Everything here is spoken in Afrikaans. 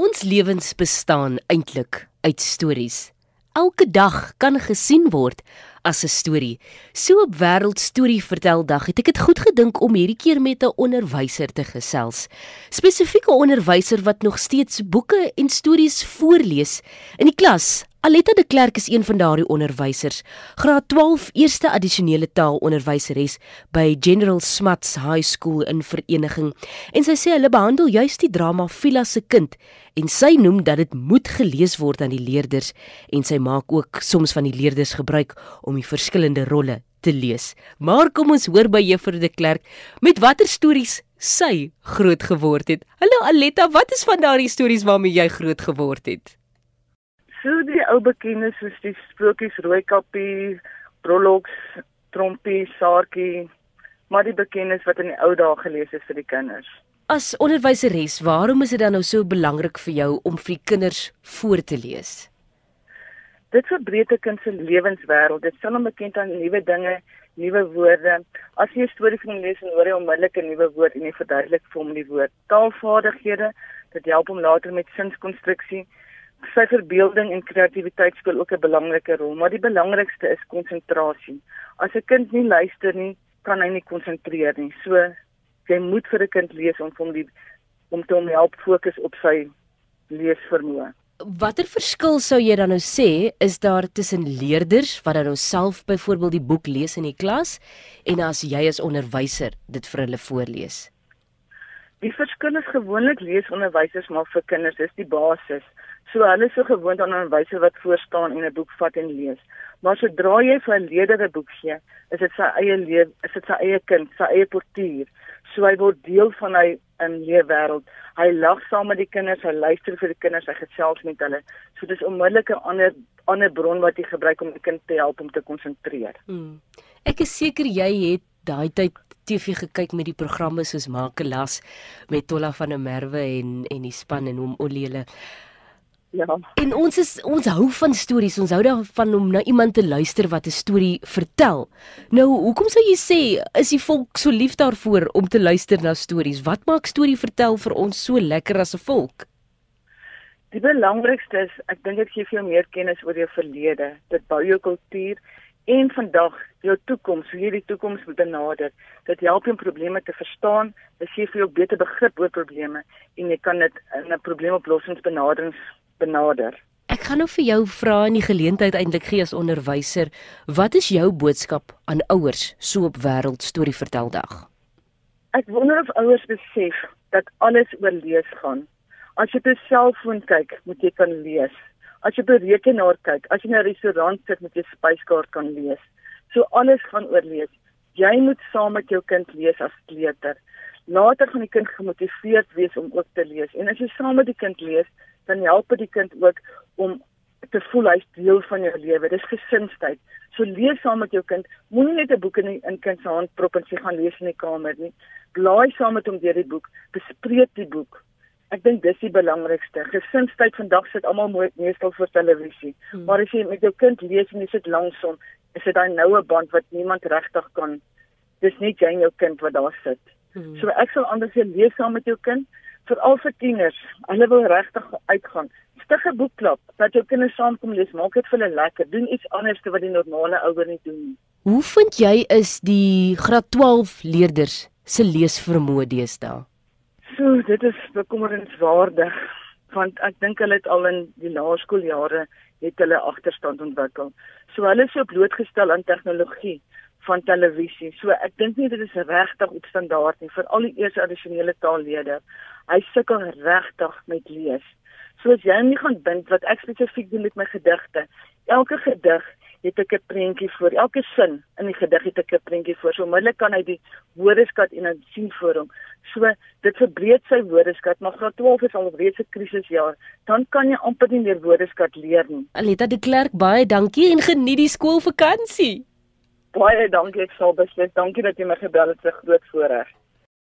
Ons lewens bestaan eintlik uit stories. Elke dag kan gesien word as 'n storie. So op Wêreld Storie Vertel Dag het ek dit goed gedink om hierdie keer met 'n onderwyser te gesels. Spesifiek 'n onderwyser wat nog steeds boeke en stories voorlees in die klas Aletta de Klerk is een van daardie onderwysers, graad 12 eerste addisionele taalonderwyseres by General Smuts High School in Vereniging. En sy sê hulle behandel juis die drama Vila se kind en sy noem dat dit moet gelees word aan die leerders en sy maak ook soms van die leerders gebruik om die verskillende rolle te lees. Maar kom ons hoor by Juffrou de Klerk met watter stories sy groot geword het. Hallo Aletta, wat is van daardie stories waarmee jy groot geword het? So die ou bekendes soos die sprokies Rooikappie, Broloks, Trompie, Saartjie, maar die bekendes wat in die ou dae gelees is vir die kinders. As onderwyseres, waarom is dit dan nou so belangrik vir jou om vir die kinders voor te lees? Dit verbreek 'n kind se lewenswêreld. Dit stel hom bekend aan nuwe dinge, nuwe woorde. As jy 'n storie van lees en hoor jy onmiddellik 'n nuwe woord en jy verduidelik vir hom die woord. Taalvaardighede, dit help hom later met sinskonstruksie sy verbeelding en kreatiwiteit speel ook 'n belangrike rol, maar die belangrikste is konsentrasie. As 'n kind nie luister nie, kan hy nie konsentreer nie. So jy moet vir 'n kind lees om hom die om te hom help fokus op sy leesvermoë. Watter verskil sou jy dan nou sê is daar tussen leerders wat dan nou self byvoorbeeld die boek lees in die klas en as jy as onderwyser dit vir hulle voorlees? Die verskil is gewoonlik leesonderwysers maar vir kinders is die basis. So hulle is so gewoond aan 'n wyse wat voor staan en 'n boek vat en lees. Maar sodra jy vir 'n leerder 'n boek gee, is dit sy eie lewe, is dit sy eie kind, sy eie portuier. So hy word deel van hy in leefwêreld. Hy lag saam met die kinders, hy luister vir die kinders, hy gesels met hulle. So dis onmiddellik 'n ander ander bron wat jy gebruik om die kind te help om te konsentreer. Hmm. Ek is seker jy het daai tyd TV gekyk met die programme soos las met Tolla van der Merwe en en die span en hom Oliele. Ja. En ons is ons hou van stories. Ons hou daarvan om na iemand te luister wat 'n storie vertel. Nou, hoekom sou jy sê is die volk so lief daarvoor om te luister na stories? Wat maak storie vertel vir ons so lekker as 'n volk? Die belangrikste is ek dink dit gee vir jou meer kennis oor jou verlede. Dit bou jou kultuur en vandag jou toekoms, hoe jy die toekoms moet benader. Dit help jou om probleme te verstaan, dit gee vir jou beter begrip oor probleme en jy kan dit in 'n probleemoplossingsbenaderings benader. Ek gaan nou vir jou vra in die geleentheid eintlik gee as onderwyser, wat is jou boodskap aan ouers so op wêreld storie verteldag? Ek wonder of ouers besef dat alles oor lees gaan. As jy op 'n selfoon kyk, moet jy kan lees. As jy 'n rekenaar kyk, as jy in 'n restaurant sit, moet jy spyskaart kan lees. So alles gaan oor lees. Jy moet saam met jou kind lees as kleuter. Later gaan die kind gemotiveerd wees om ook te lees. En as jy saam met die kind lees, dan help dit die kind ook om te voel hy's deel van jou lewe. Dis gesinstyd. So lees saam met jou kind. Moenie net 'n boek in die, in kind se hand prop en sê gaan lees in die kamer nie. Blaai saam met hom deur die boek. Bespreek die boek. Ek dink dis die belangrikste. Gesinstyd vandag sit almal meestal voor televisie. Hmm. Maar as jy met jou kind lees en jy sit langs hom, is dit daai noue band wat niemand regtig kan. Dis nie jy en jou kind wat daar sit. Hmm. So ek sal anders sê lees saam met jou kind veral vir tieners. Hulle wil regtig uitgaan. Stig 'n boekklub dat jou kinders saamkom lees. Maak dit vir hulle lekker. Doen iets anders wat die normale ouer nie doen nie. Hoe vind jy is die graad 12 leerders se leesvermoë deesdae? So, dit is bekommerenswaardig want ek dink hulle het al in die laerskooljare het hulle agterstand ontwikkel. So hulle is so blootgestel aan tegnologie van televisie. So ek dink nie dit is regtig op standaard nie vir al die eerste addisionele taallede. Hy sukkel regtig met lees. So as jy nie gaan dink wat ek spesifiek doen met my gedigte. Elke gedig het ek 'n prentjie voor. Elke sin in die gedig het ek 'n prentjie voor. So onmiddellik kan hy die woordeskat en dan sien voor hom. So dit verbreek sy woordeskat, maar graad 12 is al reeds 'n krisisjaar. Dan kan jy amper nie meer woordeskat leer nie. Aleta de Klerk, baie dankie en geniet die skoolvakansie. Baie dankie, ek sal beslis. Dankie dat jy my gebel het, 'n groot voorreg.